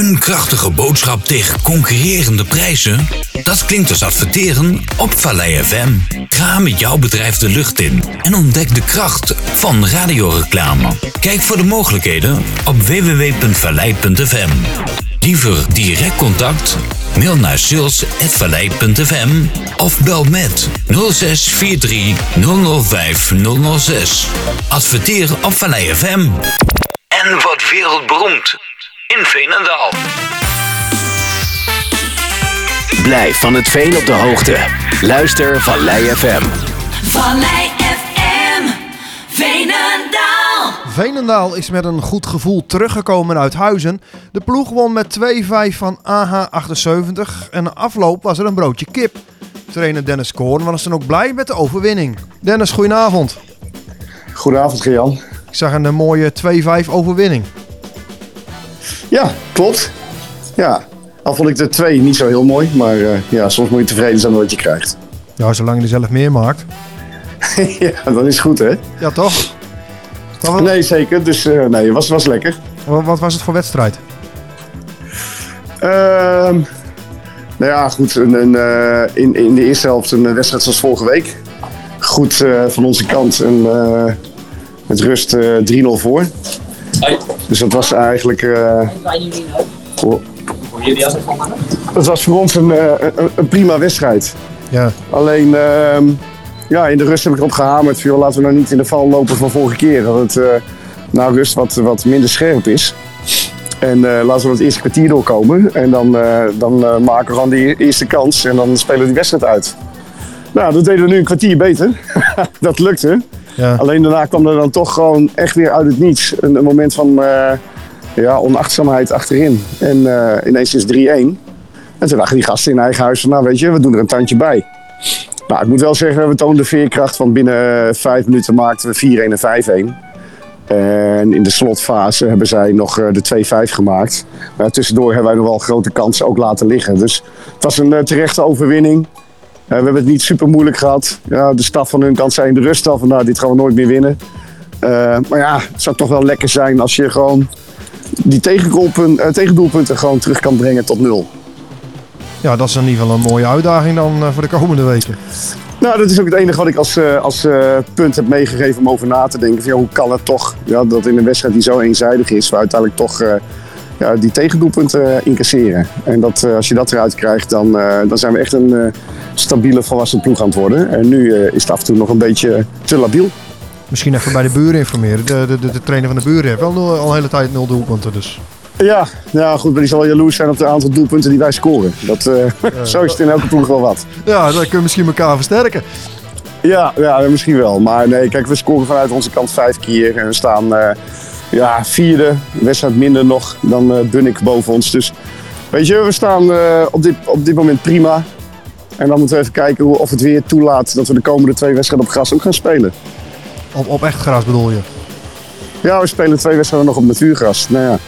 Een krachtige boodschap tegen concurrerende prijzen? Dat klinkt als adverteren op Vallei FM. Ga met jouw bedrijf de lucht in en ontdek de kracht van radioreclame. Kijk voor de mogelijkheden op www.vallei.fm. Liever direct contact? Mail naar sales.vallei.fm of bel met 0643 005 006. Adverteer op Vallei FM. En wat wereldberoemd in Veenendaal. Blijf van het veen op de hoogte. Luister Vallei FM. Vallei FM, Veenendaal. Veenendaal is met een goed gevoel teruggekomen uit Huizen. De ploeg won met 2-5 van AH78 en na afloop was er een broodje kip. Trainer Dennis Koorn was dan ook blij met de overwinning. Dennis, goedenavond. Goedenavond, Gejan. Ik zag een mooie 2-5 overwinning. Ja, klopt. Ja, al vond ik de twee niet zo heel mooi. Maar uh, ja, soms moet je tevreden zijn met wat je krijgt. Ja, zolang je er zelf meer maakt. ja, dat is goed, hè? Ja, toch? Was... Nee, zeker. Dus uh, nee, het was, was lekker. Wat, wat was het voor wedstrijd? Uh, nou ja, goed. Een, een, uh, in, in de eerste helft een wedstrijd zoals vorige week. Goed van onze kant. En met rust 3-0 voor. Dus dat was eigenlijk. Uh, dat was voor ons een, een, een prima wedstrijd. Ja. Alleen uh, ja, in de rust heb ik erop gehamerd. Joh, laten we nou niet in de val lopen van vorige keer. Dat het uh, na rust wat, wat minder scherp is. En uh, laten we het eerste kwartier doorkomen. En dan, dan maken we gewoon die eerste kans. En dan spelen we die wedstrijd uit. Nou, dat deden we nu een kwartier beter. dat lukte. Alleen daarna kwam er dan toch gewoon echt weer uit het niets een, moment van uh, ja, onachtzaamheid achterin. En uh, ineens is 3-1. En toen dachten die gasten in eigen huis van, nou weet je, we doen er een tandje bij. Nou, ik moet wel zeggen, we toonden veerkracht, want binnen vijf minuten maakten we 4-1 en 5-1. En in de slotfase hebben zij nog de 2-5 gemaakt. Maar tussendoor hebben wij nog wel grote kansen ook laten liggen. Dus het was een terechte overwinning. Uh, we hebben het niet super moeilijk gehad. Ja, de staf van hun kant zei in de rust al van nou, dit gaan we nooit meer winnen. Uh, maar ja, het zou toch wel lekker zijn als je gewoon die tegendoelpunten, uh, tegendoelpunten gewoon terug kan brengen tot nul. Ja, dat is in ieder geval een mooie uitdaging dan voor de komende weken. Nou, dat is ook het enige wat ik als, als punt heb meegegeven om over na te denken. Van, ja, hoe kan het toch ja, dat in een wedstrijd die zo eenzijdig is, we uiteindelijk toch ja, die tegendoelpunten incasseren. En dat, als je dat eruit krijgt, dan, dan zijn we echt een stabiele volwassen ploeg aan het worden. En nu is het af en toe nog een beetje te labiel. Misschien even bij de buren informeren. De, de, de, de trainer van de buren heeft wel al een hele tijd nul doelpunten. Dus. Ja, ja, goed, maar die zal wel jaloers zijn op het aantal doelpunten die wij scoren. Dat, uh, ja, zo is het in elke ploeg wel wat. Ja, dan kunnen we misschien elkaar versterken. Ja, ja, misschien wel. Maar nee, kijk, we scoren vanuit onze kant vijf keer. En we staan uh, ja, vierde, wedstrijd minder nog dan uh, Bunnik boven ons. Dus weet je, we staan op, dit, op dit moment prima. En dan moeten we even kijken hoe, of het weer toelaat dat we de komende twee wedstrijden op gras ook gaan spelen. Op, op echt gras bedoel je? Ja, we spelen twee wedstrijden nog op natuurgras. Nou ja,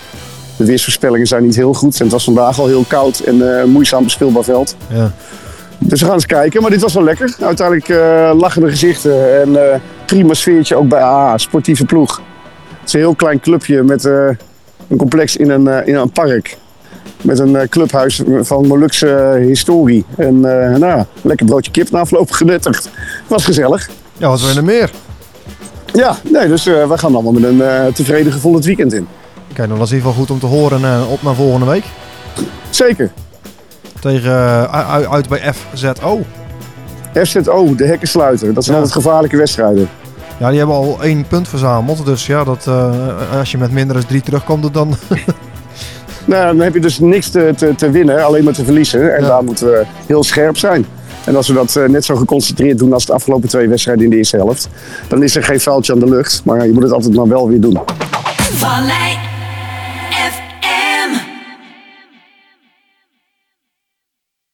de weersvoorspellingen zijn niet heel goed. En het was vandaag al heel koud en uh, moeizaam bespeelbaar veld. Ja. Dus we gaan eens kijken. Maar dit was wel lekker. Uiteindelijk uh, lachende gezichten en prima sfeertje ook bij AA, sportieve ploeg. Het is een heel klein clubje met een complex in een, in een park met een clubhuis van Molukse historie. En nou, lekker broodje kip na afloop genuttigd. Was gezellig. Ja, wat wil je er meer? Ja, nee, dus we gaan allemaal met een tevreden gevoel het weekend in. Kijk, dan was in ieder geval goed om te horen op naar volgende week. Zeker. Tegen, uit bij FZO. FZO, de hekkensluiter. Dat zijn Ja. altijd gevaarlijke wedstrijden. Ja, die hebben al één punt verzameld. Dus ja, dat, als je met minder dan drie terugkomt, dan... Nou, dan heb je dus niks te, te, te winnen, alleen maar te verliezen. En Ja. daar moeten we heel scherp zijn. En als we dat eh, net zo geconcentreerd doen als de afgelopen twee wedstrijden in de eerste helft, dan is er geen vuiltje aan de lucht. Maar je moet het altijd maar wel weer doen. Vallei